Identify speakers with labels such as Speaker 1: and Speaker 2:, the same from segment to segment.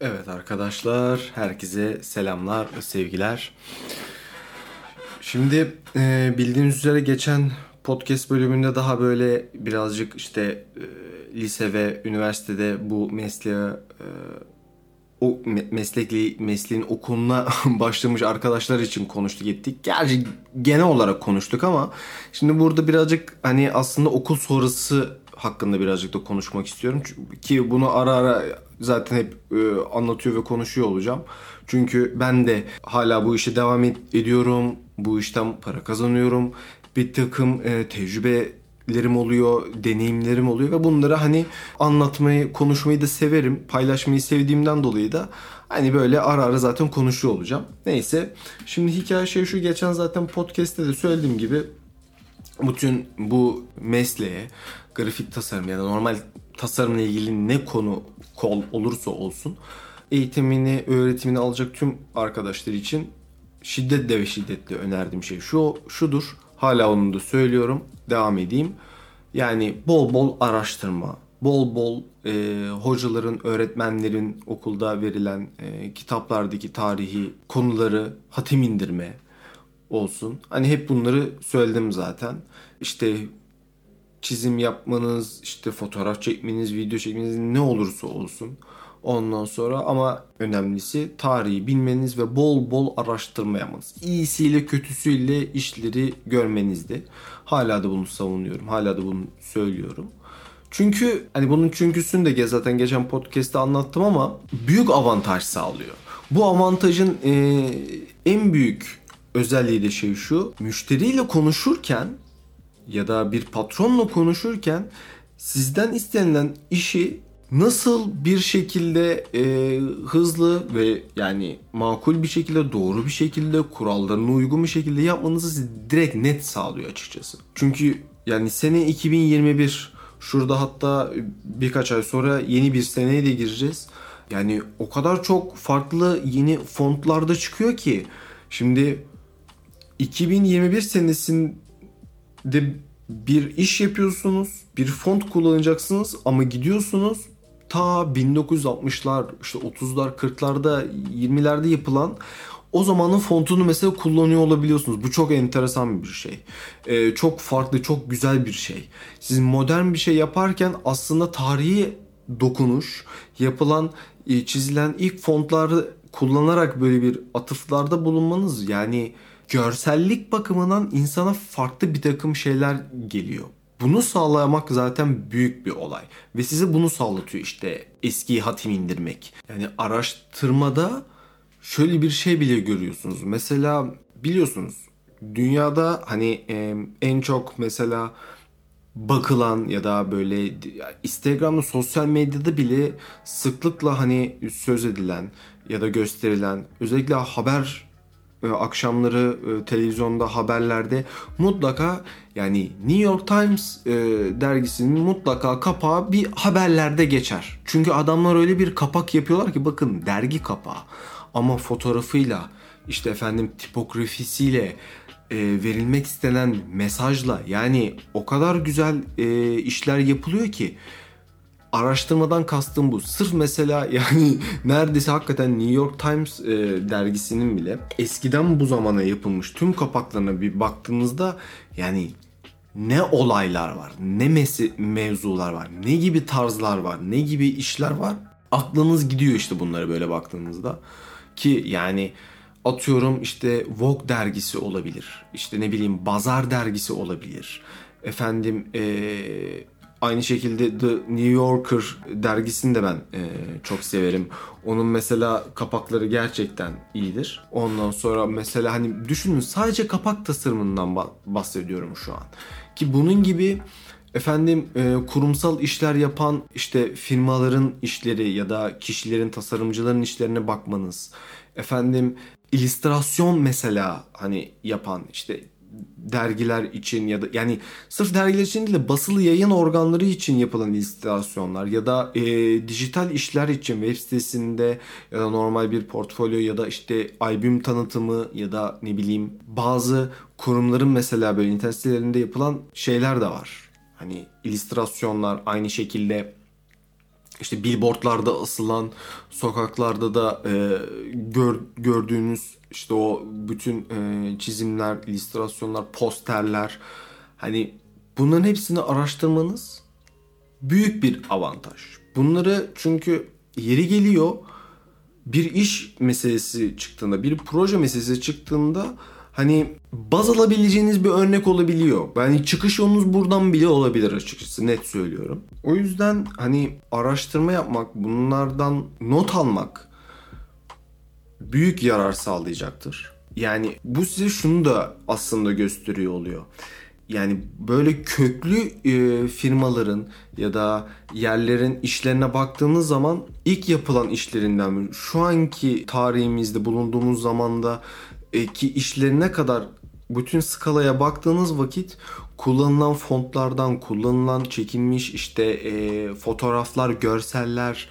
Speaker 1: Evet arkadaşlar, herkese selamlar, sevgiler. Şimdi e, bildiğiniz üzere geçen podcast bölümünde daha böyle birazcık işte e, lise ve üniversitede bu mesleğe e, o meslekli mesleğin okuluna başlamış arkadaşlar için konuştuk ettik. Gerçi genel olarak konuştuk ama şimdi burada birazcık hani aslında okul sonrası hakkında birazcık da konuşmak istiyorum. Ki bunu ara ara zaten hep e, anlatıyor ve konuşuyor olacağım. Çünkü ben de hala bu işe devam ed- ediyorum. Bu işten para kazanıyorum. Bir takım e, tecrübelerim oluyor, deneyimlerim oluyor ve bunları hani anlatmayı, konuşmayı da severim. Paylaşmayı sevdiğimden dolayı da hani böyle ara ara zaten konuşuyor olacağım. Neyse. Şimdi hikaye şey şu geçen zaten podcast'te de söylediğim gibi bütün bu mesleğe grafik tasarım ya da normal tasarımla ilgili ne konu kol olursa olsun eğitimini, öğretimini alacak tüm arkadaşlar için şiddetle ve şiddetle önerdiğim şey şu şudur. Hala onu da söylüyorum. Devam edeyim. Yani bol bol araştırma, bol bol e, hocaların, öğretmenlerin okulda verilen e, kitaplardaki tarihi konuları hatim indirme olsun. Hani hep bunları söyledim zaten. İşte çizim yapmanız, işte fotoğraf çekmeniz, video çekmeniz ne olursa olsun. Ondan sonra ama önemlisi tarihi bilmeniz ve bol bol araştırma yapmanız. İyisiyle kötüsüyle işleri görmenizdi. Hala da bunu savunuyorum. Hala da bunu söylüyorum. Çünkü hani bunun çünküsünü de zaten geçen podcast'te anlattım ama büyük avantaj sağlıyor. Bu avantajın e, en büyük özelliği de şey şu. Müşteriyle konuşurken ya da bir patronla konuşurken sizden istenilen işi nasıl bir şekilde e, hızlı ve yani makul bir şekilde doğru bir şekilde kurallarına uygun bir şekilde yapmanızı direkt net sağlıyor açıkçası. Çünkü yani sene 2021 şurada hatta birkaç ay sonra yeni bir seneye de gireceğiz. Yani o kadar çok farklı yeni fontlarda çıkıyor ki şimdi 2021 senesinde bir iş yapıyorsunuz, bir font kullanacaksınız ama gidiyorsunuz ta 1960'lar, işte 30'lar, 40'larda, 20'lerde yapılan o zamanın fontunu mesela kullanıyor olabiliyorsunuz. Bu çok enteresan bir şey. Ee, çok farklı, çok güzel bir şey. Siz modern bir şey yaparken aslında tarihi dokunuş, yapılan, e, çizilen ilk fontları kullanarak böyle bir atıflarda bulunmanız yani görsellik bakımından insana farklı bir takım şeyler geliyor. Bunu sağlamak zaten büyük bir olay. Ve size bunu sağlatıyor işte eski hatim indirmek. Yani araştırmada şöyle bir şey bile görüyorsunuz. Mesela biliyorsunuz dünyada hani en çok mesela bakılan ya da böyle Instagram'da sosyal medyada bile sıklıkla hani söz edilen ya da gösterilen özellikle haber akşamları e, televizyonda haberlerde mutlaka yani New York Times e, dergisinin mutlaka kapağı bir haberlerde geçer. Çünkü adamlar öyle bir kapak yapıyorlar ki bakın dergi kapağı ama fotoğrafıyla işte efendim tipografisiyle e, verilmek istenen mesajla yani o kadar güzel e, işler yapılıyor ki araştırmadan kastım bu. Sırf mesela yani neredeyse hakikaten New York Times e, dergisinin bile eskiden bu zamana yapılmış tüm kapaklarına bir baktığınızda yani ne olaylar var, ne mesi mevzular var, ne gibi tarzlar var, ne gibi işler var. Aklınız gidiyor işte bunlara böyle baktığınızda. Ki yani atıyorum işte Vogue dergisi olabilir. İşte ne bileyim Bazar dergisi olabilir. Efendim ee, Aynı şekilde The New Yorker dergisini de ben e, çok severim. Onun mesela kapakları gerçekten iyidir. Ondan sonra mesela hani düşünün sadece kapak tasarımından bahsediyorum şu an. Ki bunun gibi efendim e, kurumsal işler yapan işte firmaların işleri ya da kişilerin tasarımcıların işlerine bakmanız. Efendim illüstrasyon mesela hani yapan işte dergiler için ya da yani sırf dergiler için değil de basılı yayın organları için yapılan illüstrasyonlar ya da e, dijital işler için web sitesinde ya da normal bir portfolyo ya da işte albüm tanıtımı ya da ne bileyim bazı kurumların mesela böyle internet sitelerinde yapılan şeyler de var. Hani illüstrasyonlar aynı şekilde işte billboardlarda asılan sokaklarda da e, gör, gördüğünüz işte o bütün e, çizimler, illüstrasyonlar, posterler hani bunların hepsini araştırmanız büyük bir avantaj. Bunları çünkü yeri geliyor bir iş meselesi çıktığında, bir proje meselesi çıktığında hani baz alabileceğiniz bir örnek olabiliyor. Yani çıkış yolunuz buradan bile olabilir açıkçası net söylüyorum. O yüzden hani araştırma yapmak, bunlardan not almak büyük yarar sağlayacaktır. Yani bu size şunu da aslında gösteriyor oluyor. Yani böyle köklü e, firmaların ya da yerlerin işlerine baktığınız zaman ilk yapılan işlerinden şu anki tarihimizde bulunduğumuz zamanda e, ki işlerine kadar bütün skalaya baktığınız vakit kullanılan fontlardan, kullanılan çekilmiş işte e, fotoğraflar, görseller,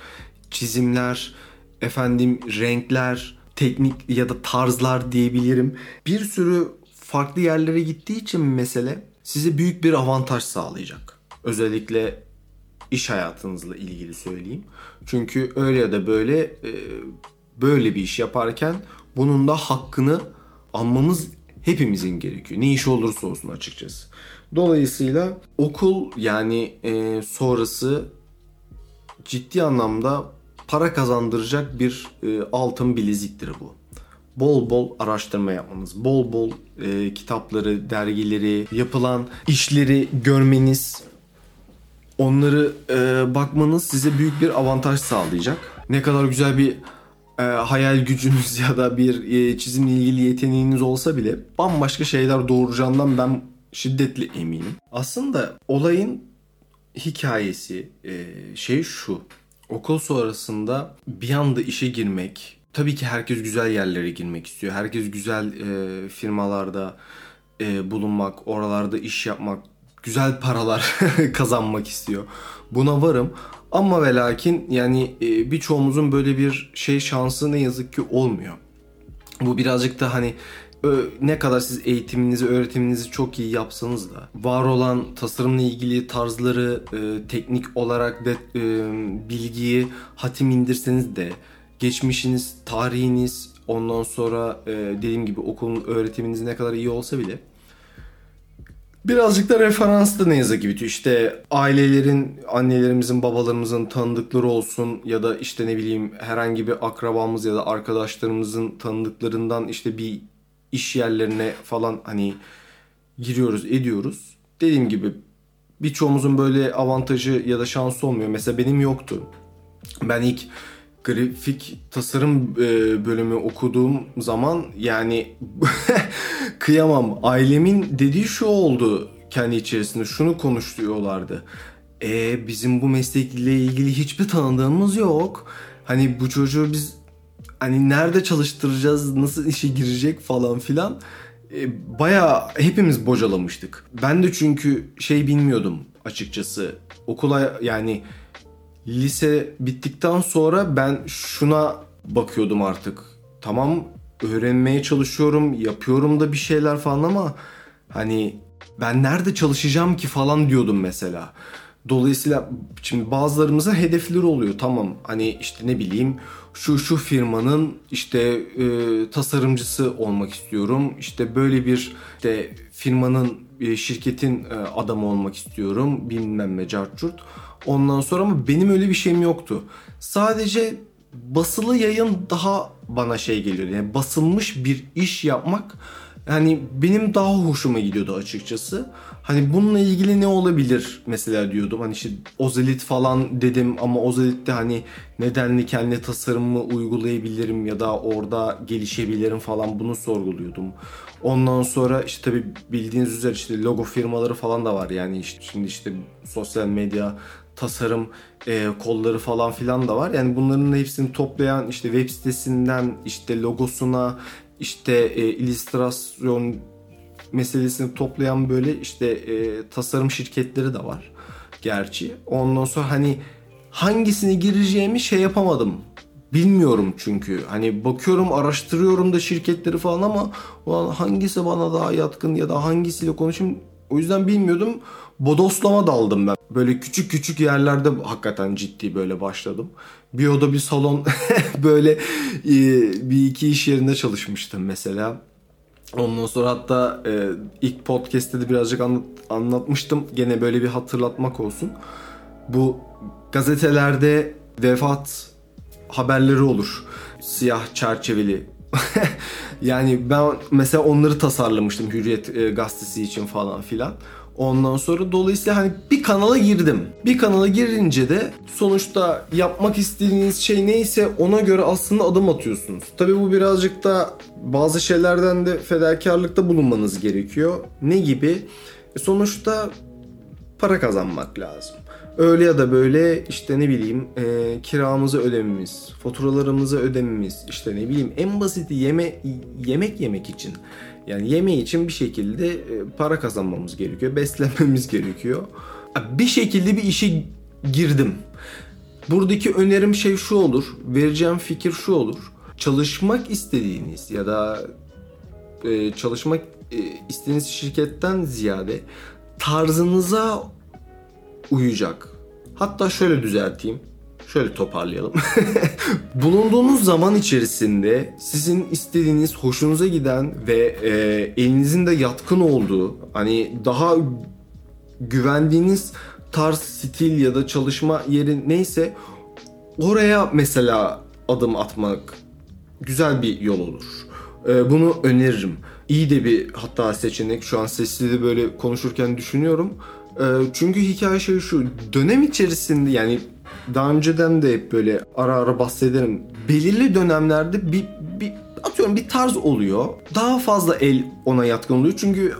Speaker 1: çizimler, efendim renkler, teknik ya da tarzlar diyebilirim. Bir sürü farklı yerlere gittiği için mesele size büyük bir avantaj sağlayacak. Özellikle iş hayatınızla ilgili söyleyeyim. Çünkü öyle ya da böyle e, böyle bir iş yaparken bunun da hakkını almamız hepimizin gerekiyor. Ne iş olursa olsun açıkçası. Dolayısıyla okul yani e, sonrası ciddi anlamda para kazandıracak bir e, altın bileziktir bu. Bol bol araştırma yapmanız, bol bol e, kitapları, dergileri, yapılan işleri görmeniz, onları e, bakmanız size büyük bir avantaj sağlayacak. Ne kadar güzel bir e, hayal gücünüz ya da bir e, çizimle ilgili yeteneğiniz olsa bile bambaşka şeyler doğuracağından ben şiddetli eminim. Aslında olayın hikayesi e, şey şu. Okul sonrasında bir anda işe girmek, tabii ki herkes güzel yerlere girmek istiyor. Herkes güzel e, firmalarda e, bulunmak, oralarda iş yapmak, güzel paralar kazanmak istiyor. Buna varım. Ama ve lakin yani e, birçoğumuzun böyle bir şey şansı ne yazık ki olmuyor. Bu birazcık da hani ne kadar siz eğitiminizi, öğretiminizi çok iyi yapsanız da var olan tasarımla ilgili tarzları e, teknik olarak de, e, bilgiyi hatim indirseniz de geçmişiniz, tarihiniz, ondan sonra e, dediğim gibi okulun öğretiminiz ne kadar iyi olsa bile Birazcık da referanslı ne yazık ki bitiyor. İşte ailelerin, annelerimizin, babalarımızın tanıdıkları olsun ya da işte ne bileyim herhangi bir akrabamız ya da arkadaşlarımızın tanıdıklarından işte bir iş yerlerine falan hani giriyoruz, ediyoruz. Dediğim gibi birçoğumuzun böyle avantajı ya da şansı olmuyor. Mesela benim yoktu. Ben ilk grafik tasarım e, bölümü okuduğum zaman yani kıyamam. Ailemin dediği şu oldu kendi içerisinde. Şunu konuşuyorlardı. E bizim bu meslekle ilgili hiçbir tanıdığımız yok. Hani bu çocuğu biz hani nerede çalıştıracağız, nasıl işe girecek falan filan. E, Baya hepimiz bocalamıştık. Ben de çünkü şey bilmiyordum açıkçası. Okula yani lise bittikten sonra ben şuna bakıyordum artık. Tamam öğrenmeye çalışıyorum, yapıyorum da bir şeyler falan ama hani ben nerede çalışacağım ki falan diyordum mesela. Dolayısıyla şimdi bazılarımızın hedefleri oluyor. Tamam hani işte ne bileyim şu şu firmanın işte e, tasarımcısı olmak istiyorum. İşte böyle bir işte firmanın e, şirketin e, adamı olmak istiyorum. Bilmem ne cartçurt. Ondan sonra ama benim öyle bir şeyim yoktu. Sadece basılı yayın daha bana şey geliyor. Yani basılmış bir iş yapmak yani benim daha hoşuma gidiyordu açıkçası. Hani bununla ilgili ne olabilir mesela diyordum. Hani işte Ozelit falan dedim ama Ozelit'te hani nedenli kendi tasarımımı uygulayabilirim ya da orada gelişebilirim falan bunu sorguluyordum. Ondan sonra işte tabii bildiğiniz üzere işte logo firmaları falan da var yani işte şimdi işte sosyal medya tasarım e, kolları falan filan da var. Yani bunların hepsini toplayan işte web sitesinden işte logosuna işte e, illüstrasyon meselesini toplayan böyle işte e, tasarım şirketleri de var gerçi. Ondan sonra hani hangisini gireceğimi şey yapamadım. Bilmiyorum çünkü. Hani bakıyorum araştırıyorum da şirketleri falan ama hangisi bana daha yatkın ya da hangisiyle konuşayım O yüzden bilmiyordum. Bodoslama daldım ben. Böyle küçük küçük yerlerde hakikaten ciddi böyle başladım. Bir oda bir salon böyle e, bir iki iş yerinde çalışmıştım mesela. Ondan sonra hatta e, ilk podcast'te de birazcık anlat, anlatmıştım. Gene böyle bir hatırlatmak olsun. Bu gazetelerde vefat haberleri olur. Siyah çerçeveli. yani ben mesela onları tasarlamıştım Hürriyet e, gazetesi için falan filan. Ondan sonra dolayısıyla hani bir kanala girdim. Bir kanala girince de sonuçta yapmak istediğiniz şey neyse ona göre aslında adım atıyorsunuz. Tabii bu birazcık da bazı şeylerden de fedakarlıkta bulunmanız gerekiyor. Ne gibi? E sonuçta para kazanmak lazım. Öyle ya da böyle işte ne bileyim e, kiramızı ödememiz, faturalarımızı ödememiz, işte ne bileyim en basiti yeme yemek yemek için. Yani yeme için bir şekilde e, para kazanmamız gerekiyor, beslenmemiz gerekiyor. Bir şekilde bir işe girdim. Buradaki önerim şey şu olur, vereceğim fikir şu olur. Çalışmak istediğiniz ya da e, çalışmak e, istediğiniz şirketten ziyade tarzınıza uyacak. Hatta şöyle düzelteyim. Şöyle toparlayalım. Bulunduğunuz zaman içerisinde sizin istediğiniz, hoşunuza giden ve e, elinizin de yatkın olduğu, hani daha güvendiğiniz tarz, stil ya da çalışma yeri neyse oraya mesela adım atmak güzel bir yol olur. E, bunu öneririm. İyi de bir hatta seçenek. Şu an sesli de böyle konuşurken düşünüyorum. E, çünkü hikaye şey şu. Dönem içerisinde yani daha önceden de hep böyle ara ara bahsederim. Belirli dönemlerde bir, bir atıyorum bir tarz oluyor. Daha fazla el ona yatkın oluyor. Çünkü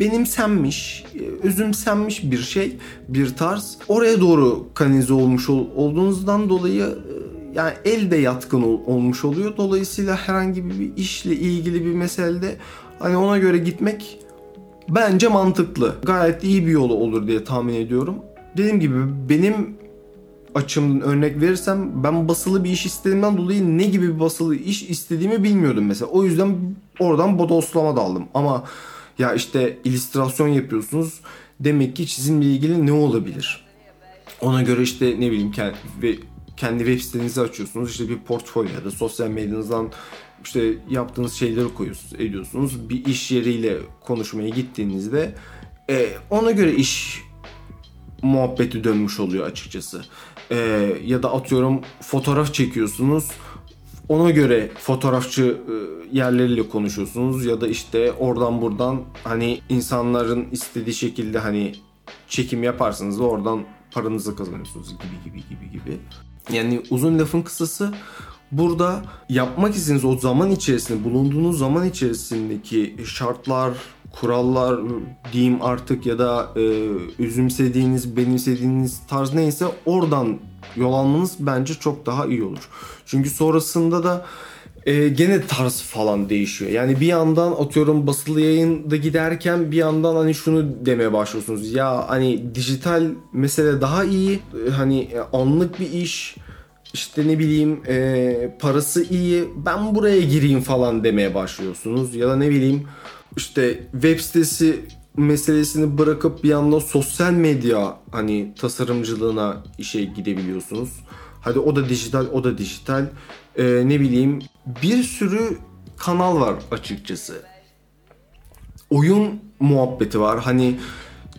Speaker 1: benimsenmiş, özümsenmiş bir şey, bir tarz. Oraya doğru kanalize olmuş ol, olduğunuzdan dolayı yani el de yatkın ol, olmuş oluyor. Dolayısıyla herhangi bir işle ilgili bir meselede hani ona göre gitmek bence mantıklı. Gayet iyi bir yolu olur diye tahmin ediyorum. Dediğim gibi benim açımdan örnek verirsem ben basılı bir iş istediğimden dolayı ne gibi bir basılı iş istediğimi bilmiyordum mesela. O yüzden oradan bodoslama daldım. Ama ya işte illüstrasyon yapıyorsunuz. Demek ki çizimle ilgili ne olabilir? Ona göre işte ne bileyim kendi, kendi web sitenizi açıyorsunuz. İşte bir portfolyo ya da sosyal medyanızdan işte yaptığınız şeyleri koyuyorsunuz, ediyorsunuz. Bir iş yeriyle konuşmaya gittiğinizde e, ona göre iş muhabbeti dönmüş oluyor açıkçası. E, ya da atıyorum fotoğraf çekiyorsunuz. Ona göre fotoğrafçı e, yerleriyle konuşuyorsunuz ya da işte oradan buradan hani insanların istediği şekilde hani çekim yaparsınız da oradan paranızı kazanıyorsunuz gibi gibi gibi gibi. Yani uzun lafın kısası burada yapmak istediğiniz o zaman içerisinde bulunduğunuz zaman içerisindeki şartlar, kurallar diyeyim artık ya da e, üzümsediğiniz, benimsediğiniz tarz neyse oradan yol almanız bence çok daha iyi olur. Çünkü sonrasında da e, gene tarz falan değişiyor. Yani bir yandan atıyorum basılı yayında giderken bir yandan hani şunu demeye başlıyorsunuz. Ya hani dijital mesele daha iyi. Hani anlık bir iş işte ne bileyim e, parası iyi ben buraya gireyim falan demeye başlıyorsunuz ya da ne bileyim işte web sitesi meselesini bırakıp bir anda sosyal medya hani tasarımcılığına işe gidebiliyorsunuz. Hadi o da dijital, o da dijital. Ee, ne bileyim bir sürü kanal var açıkçası. Oyun muhabbeti var. Hani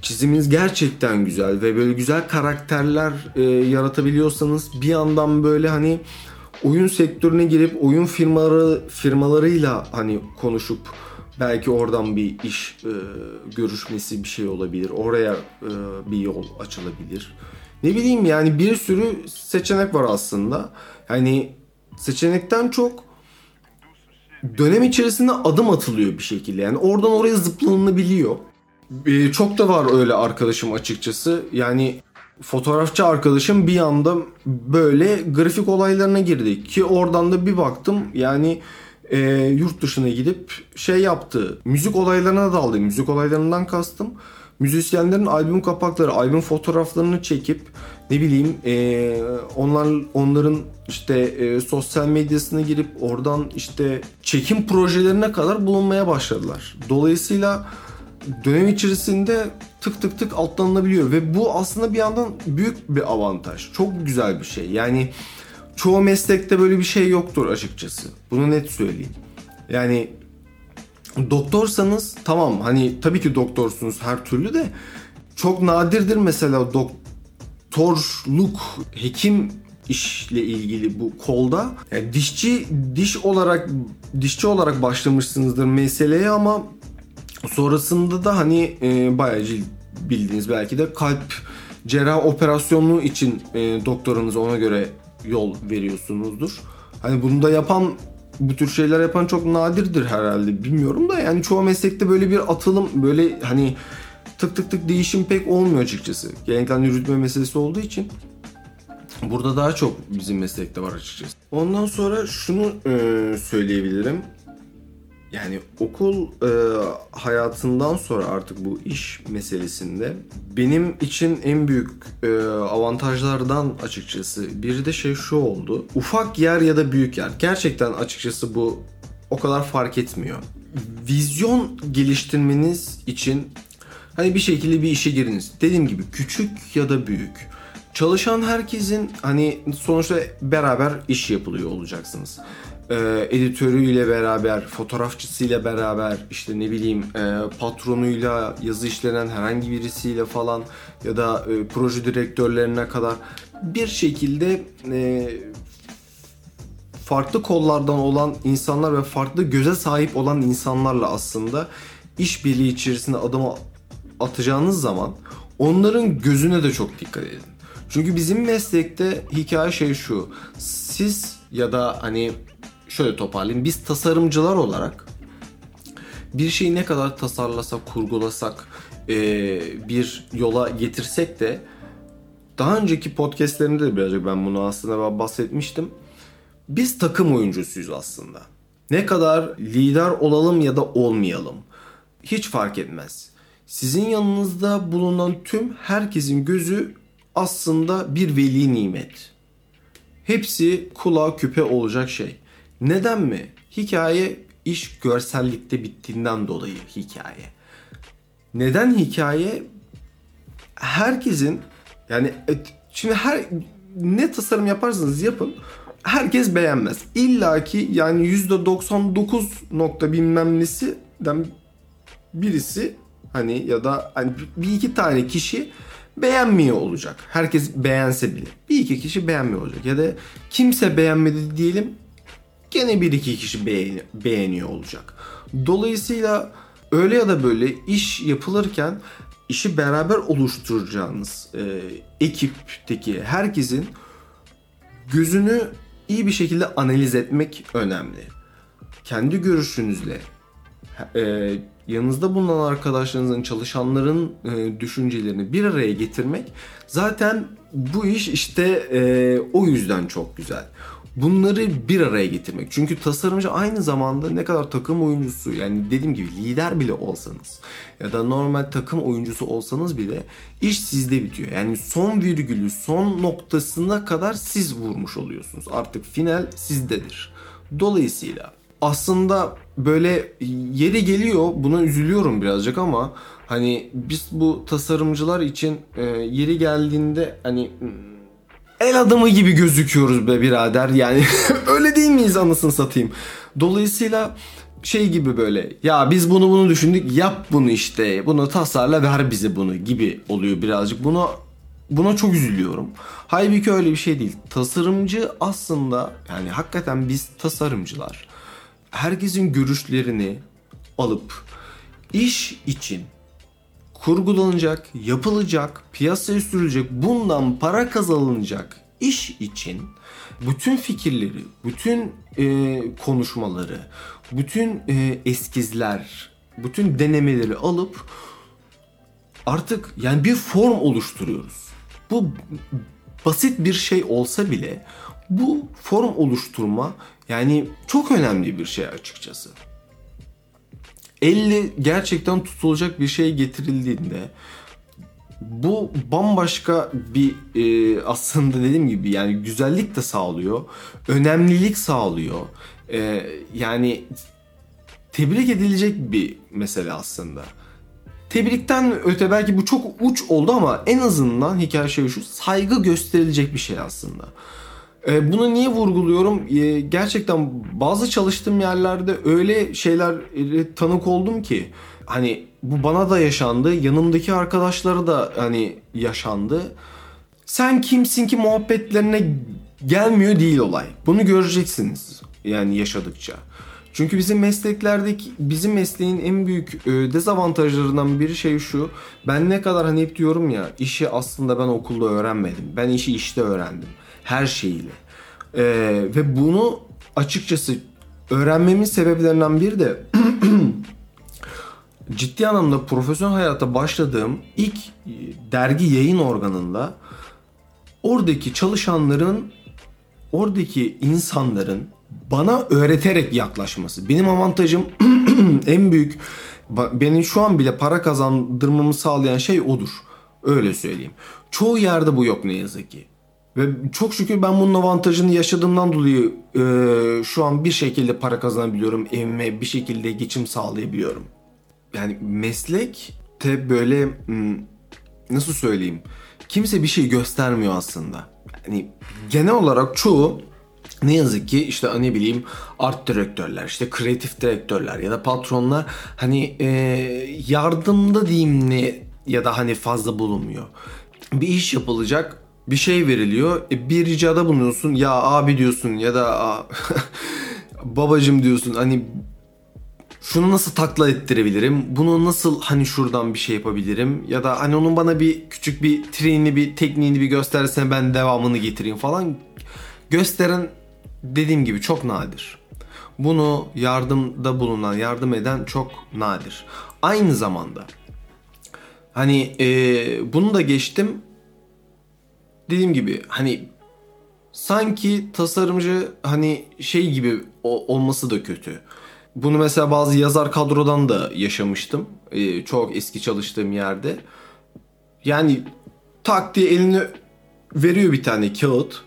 Speaker 1: çiziminiz gerçekten güzel ve böyle güzel karakterler e, yaratabiliyorsanız bir yandan böyle hani oyun sektörüne girip oyun firmaları firmalarıyla hani konuşup belki oradan bir iş e, görüşmesi bir şey olabilir. Oraya e, bir yol açılabilir. Ne bileyim yani bir sürü seçenek var aslında. Hani seçenekten çok dönem içerisinde adım atılıyor bir şekilde. Yani oradan oraya zıplanılabiliyor. Ee, çok da var öyle arkadaşım açıkçası. Yani fotoğrafçı arkadaşım bir anda böyle grafik olaylarına girdi. Ki oradan da bir baktım yani e, yurt dışına gidip şey yaptı. Müzik olaylarına daldı. Müzik olaylarından kastım. Müzisyenlerin albüm kapakları, albüm fotoğraflarını çekip ne bileyim e, onlar onların işte e, sosyal medyasına girip oradan işte çekim projelerine kadar bulunmaya başladılar. Dolayısıyla dönem içerisinde tık tık tık altlanılabiliyor ve bu aslında bir yandan büyük bir avantaj. Çok güzel bir şey. Yani çoğu meslekte böyle bir şey yoktur açıkçası. Bunu net söyleyeyim. Yani doktorsanız tamam hani tabii ki doktorsunuz her türlü de çok nadirdir mesela doktorluk, hekim işle ilgili bu kolda. Yani dişçi diş olarak dişçi olarak başlamışsınızdır meseleye ama sonrasında da hani e, bayağı bildiğiniz belki de kalp cerrah operasyonu için e, doktorunuz ona göre yol veriyorsunuzdur. Hani bunu da yapan bu tür şeyler yapan çok nadirdir herhalde bilmiyorum da yani çoğu meslekte böyle bir atılım böyle hani tık tık tık değişim pek olmuyor açıkçası. Gelenekten yürütme meselesi olduğu için burada daha çok bizim meslekte var açıkçası. Ondan sonra şunu e, söyleyebilirim yani okul e, hayatından sonra artık bu iş meselesinde benim için en büyük e, avantajlardan açıkçası biri de şey şu oldu. Ufak yer ya da büyük yer. Gerçekten açıkçası bu o kadar fark etmiyor. Vizyon geliştirmeniz için hani bir şekilde bir işe giriniz. Dediğim gibi küçük ya da büyük. Çalışan herkesin hani sonuçta beraber iş yapılıyor olacaksınız e, editörüyle beraber, fotoğrafçısıyla beraber, işte ne bileyim e, patronuyla, yazı işlenen herhangi birisiyle falan ya da e, proje direktörlerine kadar bir şekilde e, farklı kollardan olan insanlar ve farklı göze sahip olan insanlarla aslında işbirliği içerisinde adımı atacağınız zaman onların gözüne de çok dikkat edin. Çünkü bizim meslekte hikaye şey şu. Siz ya da hani şöyle toparlayayım. Biz tasarımcılar olarak bir şeyi ne kadar tasarlasak, kurgulasak, e, bir yola getirsek de daha önceki podcastlerimde de birazcık ben bunu aslında bahsetmiştim. Biz takım oyuncusuyuz aslında. Ne kadar lider olalım ya da olmayalım. Hiç fark etmez. Sizin yanınızda bulunan tüm herkesin gözü aslında bir veli nimet. Hepsi kulağa küpe olacak şey. Neden mi? Hikaye iş görsellikte bittiğinden dolayı hikaye. Neden hikaye? Herkesin yani e, şimdi her ne tasarım yaparsanız yapın herkes beğenmez. İlla ki yani %99 nokta bilmem nesinden birisi hani ya da hani bir iki tane kişi beğenmiyor olacak. Herkes beğense bile. Bir iki kişi beğenmiyor olacak. Ya da kimse beğenmedi diyelim gene bir iki kişi beğeni, beğeniyor olacak. Dolayısıyla öyle ya da böyle iş yapılırken işi beraber oluşturacağınız e, ekipteki herkesin gözünü iyi bir şekilde analiz etmek önemli. Kendi görüşünüzle e, yanınızda bulunan arkadaşlarınızın, çalışanların e, düşüncelerini bir araya getirmek zaten bu iş işte e, o yüzden çok güzel bunları bir araya getirmek. Çünkü tasarımcı aynı zamanda ne kadar takım oyuncusu yani dediğim gibi lider bile olsanız ya da normal takım oyuncusu olsanız bile iş sizde bitiyor. Yani son virgülü son noktasına kadar siz vurmuş oluyorsunuz. Artık final sizdedir. Dolayısıyla aslında böyle yeri geliyor buna üzülüyorum birazcık ama hani biz bu tasarımcılar için e, yeri geldiğinde hani el adamı gibi gözüküyoruz be birader. Yani öyle değil miyiz anasını satayım. Dolayısıyla şey gibi böyle ya biz bunu bunu düşündük yap bunu işte bunu tasarla ver bize bunu gibi oluyor birazcık. Buna buna çok üzülüyorum. Halbuki öyle bir şey değil. Tasarımcı aslında yani hakikaten biz tasarımcılar herkesin görüşlerini alıp iş için kurgulanacak, yapılacak, piyasaya sürülecek, bundan para kazanılacak iş için bütün fikirleri, bütün e, konuşmaları, bütün e, eskizler, bütün denemeleri alıp artık yani bir form oluşturuyoruz. Bu basit bir şey olsa bile bu form oluşturma yani çok önemli bir şey açıkçası elle gerçekten tutulacak bir şey getirildiğinde bu bambaşka bir e, aslında dediğim gibi yani güzellik de sağlıyor. Önemlilik sağlıyor. E, yani tebrik edilecek bir mesele aslında. tebrikten öte belki bu çok uç oldu ama en azından hikaye şey şu saygı gösterilecek bir şey aslında. E, bunu niye vurguluyorum? E, gerçekten bazı çalıştığım yerlerde öyle şeyler tanık oldum ki hani bu bana da yaşandı, yanımdaki arkadaşlara da hani yaşandı. Sen kimsin ki muhabbetlerine gelmiyor değil olay. Bunu göreceksiniz yani yaşadıkça. Çünkü bizim mesleklerdeki bizim mesleğin en büyük e, dezavantajlarından biri şey şu. Ben ne kadar hani hep diyorum ya işi aslında ben okulda öğrenmedim. Ben işi işte öğrendim. Her şeyiyle. E, ve bunu açıkçası öğrenmemin sebeplerinden biri de ciddi anlamda profesyonel hayata başladığım ilk dergi yayın organında oradaki çalışanların oradaki insanların bana öğreterek yaklaşması. Benim avantajım en büyük benim şu an bile para kazandırmamı sağlayan şey odur. Öyle söyleyeyim. Çoğu yerde bu yok ne yazık ki. Ve çok şükür ben bunun avantajını yaşadığımdan dolayı e, şu an bir şekilde para kazanabiliyorum. Evime bir şekilde geçim sağlayabiliyorum. Yani meslekte böyle hmm, nasıl söyleyeyim? Kimse bir şey göstermiyor aslında. Yani genel olarak çoğu ne yazık ki işte ne bileyim art direktörler işte kreatif direktörler ya da patronlar hani e, yardımda diyeyim ne ya da hani fazla bulunmuyor. Bir iş yapılacak bir şey veriliyor e, bir ricada bulunuyorsun ya abi diyorsun ya da babacım diyorsun hani şunu nasıl takla ettirebilirim? Bunu nasıl hani şuradan bir şey yapabilirim? Ya da hani onun bana bir küçük bir treni bir tekniğini bir göstersen ben devamını getireyim falan. Gösteren dediğim gibi çok nadir. Bunu yardımda bulunan, yardım eden çok nadir. Aynı zamanda hani e, bunu da geçtim. Dediğim gibi hani sanki tasarımcı hani şey gibi olması da kötü. Bunu mesela bazı yazar kadrodan da yaşamıştım. Ee, çok eski çalıştığım yerde. Yani tak diye eline veriyor bir tane kağıt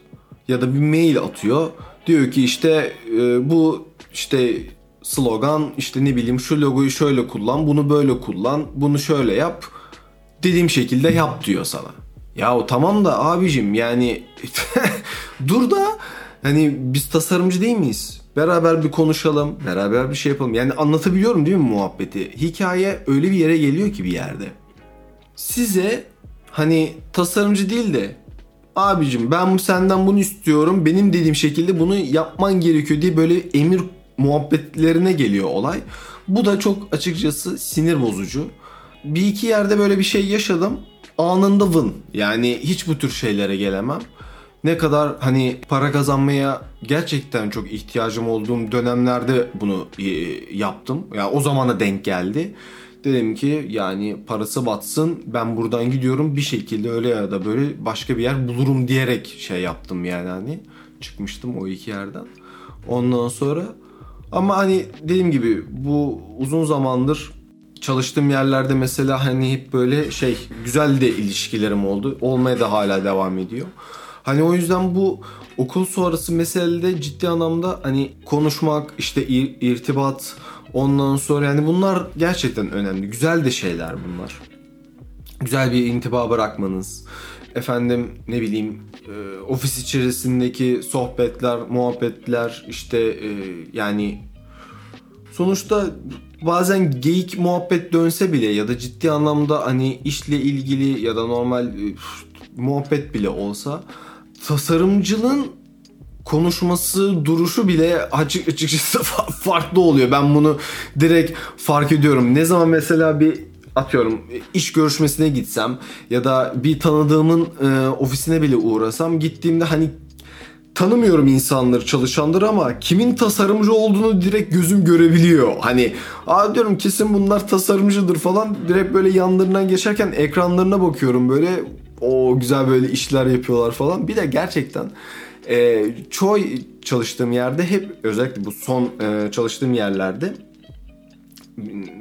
Speaker 1: ya da bir mail atıyor. Diyor ki işte e, bu işte slogan işte ne bileyim şu logoyu şöyle kullan, bunu böyle kullan, bunu şöyle yap. Dediğim şekilde yap diyor sana. Ya tamam da abicim yani dur da hani biz tasarımcı değil miyiz? Beraber bir konuşalım, beraber bir şey yapalım. Yani anlatabiliyorum değil mi muhabbeti? Hikaye öyle bir yere geliyor ki bir yerde. Size hani tasarımcı değil de abicim ben senden bunu istiyorum. Benim dediğim şekilde bunu yapman gerekiyor diye böyle emir muhabbetlerine geliyor olay. Bu da çok açıkçası sinir bozucu. Bir iki yerde böyle bir şey yaşadım. Anında vın. Yani hiç bu tür şeylere gelemem ne kadar hani para kazanmaya gerçekten çok ihtiyacım olduğum dönemlerde bunu e, yaptım. Ya yani o zamana denk geldi. Dedim ki yani parası batsın ben buradan gidiyorum bir şekilde öyle ya da böyle başka bir yer bulurum diyerek şey yaptım yani hani çıkmıştım o iki yerden. Ondan sonra ama hani dediğim gibi bu uzun zamandır çalıştığım yerlerde mesela hani hep böyle şey güzel de ilişkilerim oldu. Olmaya da hala devam ediyor. Hani o yüzden bu okul sonrası meselede ciddi anlamda hani konuşmak, işte ir, irtibat, ondan sonra yani bunlar gerçekten önemli. Güzel de şeyler bunlar. Güzel bir intiba bırakmanız. Efendim ne bileyim e, ofis içerisindeki sohbetler, muhabbetler işte e, yani sonuçta bazen geyik muhabbet dönse bile ya da ciddi anlamda hani işle ilgili ya da normal e, muhabbet bile olsa tasarımcılığın konuşması, duruşu bile açık açıkçası farklı oluyor. Ben bunu direkt fark ediyorum. Ne zaman mesela bir atıyorum iş görüşmesine gitsem ya da bir tanıdığımın e, ofisine bile uğrasam gittiğimde hani tanımıyorum insanları çalışanları ama kimin tasarımcı olduğunu direkt gözüm görebiliyor. Hani aa diyorum kesin bunlar tasarımcıdır falan direkt böyle yanlarından geçerken ekranlarına bakıyorum böyle o güzel böyle işler yapıyorlar falan. Bir de gerçekten e, çoğu çalıştığım yerde hep özellikle bu son e, çalıştığım yerlerde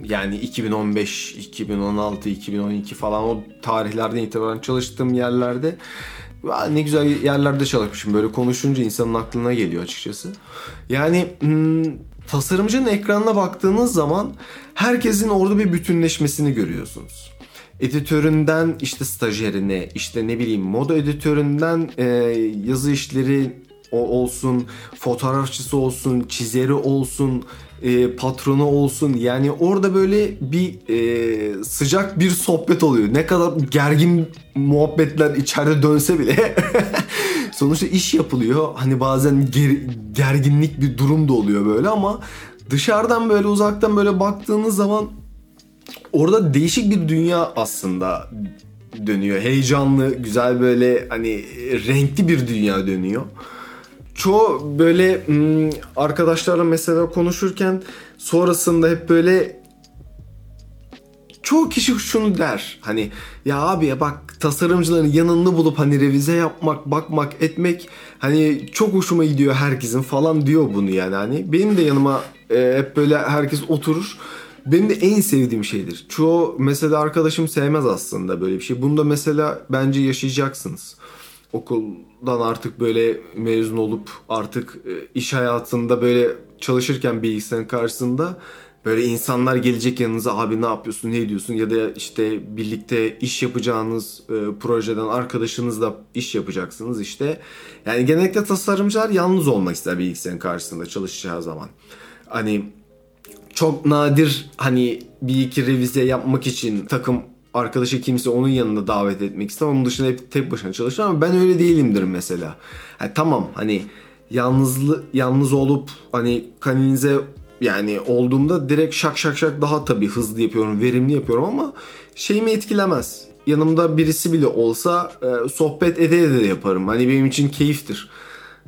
Speaker 1: yani 2015, 2016, 2012 falan o tarihlerden itibaren çalıştığım yerlerde ne güzel yerlerde çalışmışım. Böyle konuşunca insanın aklına geliyor açıkçası. Yani hmm, tasarımcının ekranına baktığınız zaman herkesin orada bir bütünleşmesini görüyorsunuz. Editöründen işte stajyerine, işte ne bileyim moda editöründen e, yazı işleri olsun, fotoğrafçısı olsun, çizeri olsun, e, patronu olsun. Yani orada böyle bir e, sıcak bir sohbet oluyor. Ne kadar gergin muhabbetler içeride dönse bile sonuçta iş yapılıyor. Hani bazen ger, gerginlik bir durum da oluyor böyle ama dışarıdan böyle uzaktan böyle baktığınız zaman orada değişik bir dünya aslında dönüyor. Heyecanlı, güzel böyle hani renkli bir dünya dönüyor çoğu böyle hmm, arkadaşlarla mesela konuşurken sonrasında hep böyle çoğu kişi şunu der. Hani ya abi ya bak tasarımcıların yanında bulup hani revize yapmak, bakmak, etmek hani çok hoşuma gidiyor herkesin falan diyor bunu yani hani. Benim de yanıma e, hep böyle herkes oturur. Benim de en sevdiğim şeydir. Çoğu mesela arkadaşım sevmez aslında böyle bir şey. Bunu da mesela bence yaşayacaksınız okuldan artık böyle mezun olup artık e, iş hayatında böyle çalışırken bilgisayarın karşısında böyle insanlar gelecek yanınıza abi ne yapıyorsun ne ediyorsun ya da işte birlikte iş yapacağınız e, projeden arkadaşınızla iş yapacaksınız işte. Yani genellikle tasarımcılar yalnız olmak ister bilgisayarın karşısında çalışacağı zaman. Hani çok nadir hani bir iki revize yapmak için takım arkadaşı kimse onun yanında davet etmek ister. Onun dışında hep tek başına çalışır ama ben öyle değilimdir mesela. Yani tamam hani yalnızlı yalnız olup hani kaninize yani olduğumda direkt şak şak şak daha tabii hızlı yapıyorum, verimli yapıyorum ama şeyimi etkilemez. Yanımda birisi bile olsa e, sohbet ede ede de yaparım. Hani benim için keyiftir.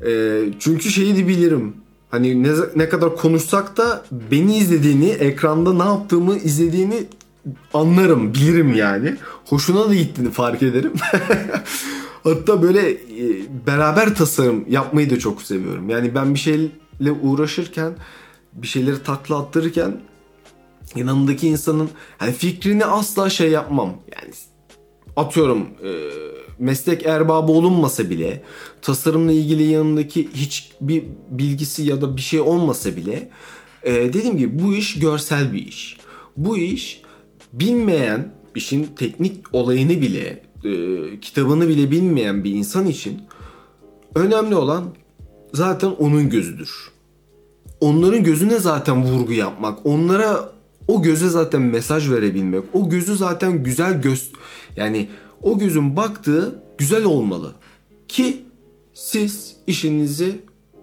Speaker 1: E, çünkü şeyi de bilirim. Hani ne, ne kadar konuşsak da beni izlediğini, ekranda ne yaptığımı izlediğini anlarım, bilirim yani. Hoşuna da gittiğini fark ederim. Hatta böyle e, beraber tasarım yapmayı da çok seviyorum. Yani ben bir şeyle uğraşırken, bir şeyleri takla attırırken yanındaki insanın hani fikrini asla şey yapmam. Yani atıyorum e, meslek erbabı olunmasa bile tasarımla ilgili yanındaki hiçbir bilgisi ya da bir şey olmasa bile e, dediğim gibi bu iş görsel bir iş. Bu iş bilmeyen işin teknik olayını bile e, kitabını bile bilmeyen bir insan için önemli olan zaten onun gözüdür. Onların gözüne zaten vurgu yapmak, onlara o göze zaten mesaj verebilmek, o gözü zaten güzel göz yani o gözün baktığı güzel olmalı ki siz işinizi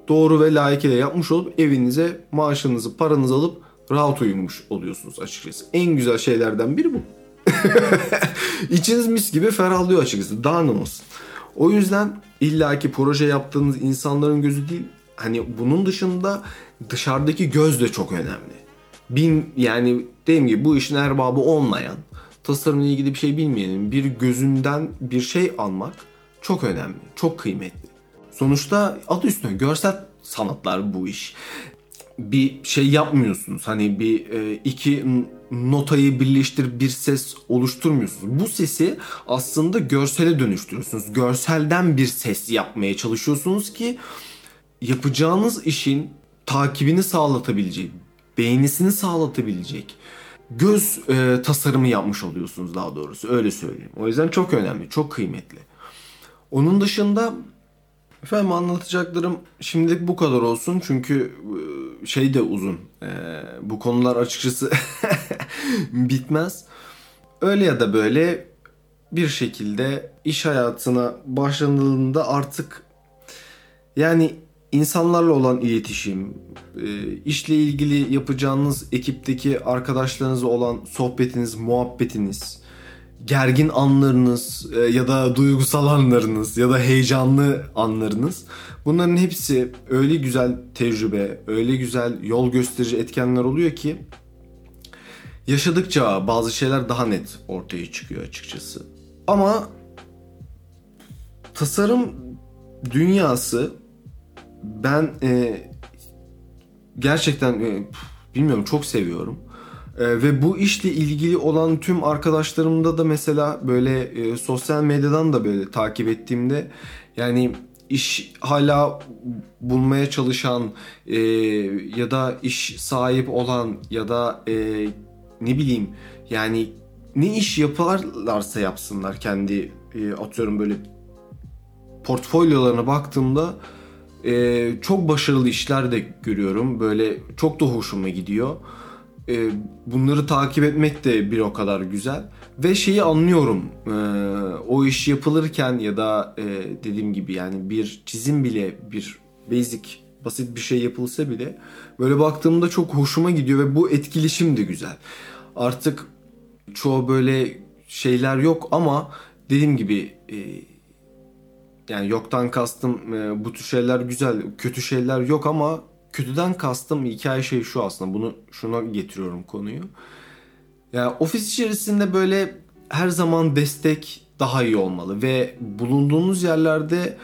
Speaker 1: doğru ve layıkıyla yapmış olup evinize maaşınızı, paranızı alıp rahat uyumuş oluyorsunuz açıkçası. En güzel şeylerden biri bu. İçiniz mis gibi ferahlıyor açıkçası. Ne olsun. O yüzden illaki proje yaptığınız insanların gözü değil. Hani bunun dışında dışarıdaki göz de çok önemli. Bin yani dediğim gibi bu işin erbabı olmayan, tasarımla ilgili bir şey bilmeyenin bir gözünden bir şey almak çok önemli, çok kıymetli. Sonuçta adı üstüne görsel sanatlar bu iş bir şey yapmıyorsunuz. Hani bir e, iki notayı birleştir bir ses oluşturmuyorsunuz. Bu sesi aslında görsele dönüştürüyorsunuz. Görselden bir ses yapmaya çalışıyorsunuz ki yapacağınız işin takibini sağlatabilecek, beğenisini sağlatabilecek göz e, tasarımı yapmış oluyorsunuz daha doğrusu öyle söyleyeyim. O yüzden çok önemli, çok kıymetli. Onun dışında Efendim anlatacaklarım şimdilik bu kadar olsun çünkü e, şey de uzun. Ee, bu konular açıkçası bitmez. Öyle ya da böyle bir şekilde iş hayatına başlandığında artık yani insanlarla olan iletişim, e, işle ilgili yapacağınız ekipteki arkadaşlarınızla olan sohbetiniz, muhabbetiniz, gergin anlarınız e, ya da duygusal anlarınız ya da heyecanlı anlarınız bunların hepsi öyle güzel tecrübe, öyle güzel yol gösterici etkenler oluyor ki yaşadıkça bazı şeyler daha net ortaya çıkıyor açıkçası. Ama tasarım dünyası ben e, gerçekten e, bilmiyorum çok seviyorum. Ee, ve bu işle ilgili olan tüm arkadaşlarımda da mesela böyle e, sosyal medyadan da böyle takip ettiğimde yani iş hala bulmaya çalışan e, ya da iş sahip olan ya da e, ne bileyim yani ne iş yaparlarsa yapsınlar kendi e, atıyorum böyle portfolyolarına baktığımda e, çok başarılı işler de görüyorum. Böyle çok da hoşuma gidiyor. E, bunları takip etmek de bir o kadar güzel. Ve şeyi anlıyorum. E, o iş yapılırken ya da e, dediğim gibi yani bir çizim bile bir basic basit bir şey yapılsa bile böyle baktığımda çok hoşuma gidiyor ve bu etkileşim de güzel. Artık çoğu böyle şeyler yok ama dediğim gibi e, yani yoktan kastım e, bu tür şeyler güzel, kötü şeyler yok ama kötüden kastım hikaye şey şu aslında. Bunu şuna getiriyorum konuyu. Yani ofis içerisinde böyle her zaman destek daha iyi olmalı ve bulunduğunuz yerlerde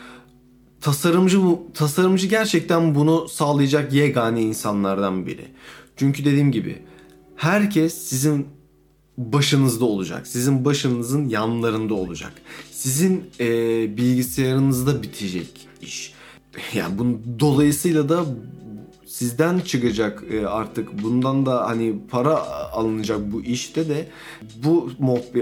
Speaker 1: tasarımcı bu tasarımcı gerçekten bunu sağlayacak yegane insanlardan biri. Çünkü dediğim gibi herkes sizin başınızda olacak. Sizin başınızın yanlarında olacak. Sizin e, bilgisayarınızda bitecek iş. Yani bunun dolayısıyla da sizden çıkacak e, artık bundan da hani para alınacak bu işte de bu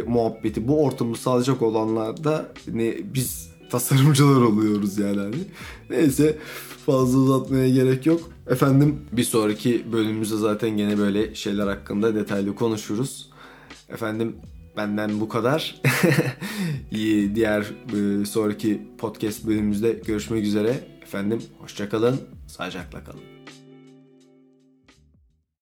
Speaker 1: muhabbeti, bu ortamı sağlayacak olanlar da ne biz tasarımcılar oluyoruz yani hani. Neyse fazla uzatmaya gerek yok. Efendim bir sonraki bölümümüzde zaten gene böyle şeyler hakkında detaylı konuşuruz. Efendim benden bu kadar. Diğer e, sonraki podcast bölümümüzde görüşmek üzere. Efendim hoşçakalın, sağlıcakla kalın.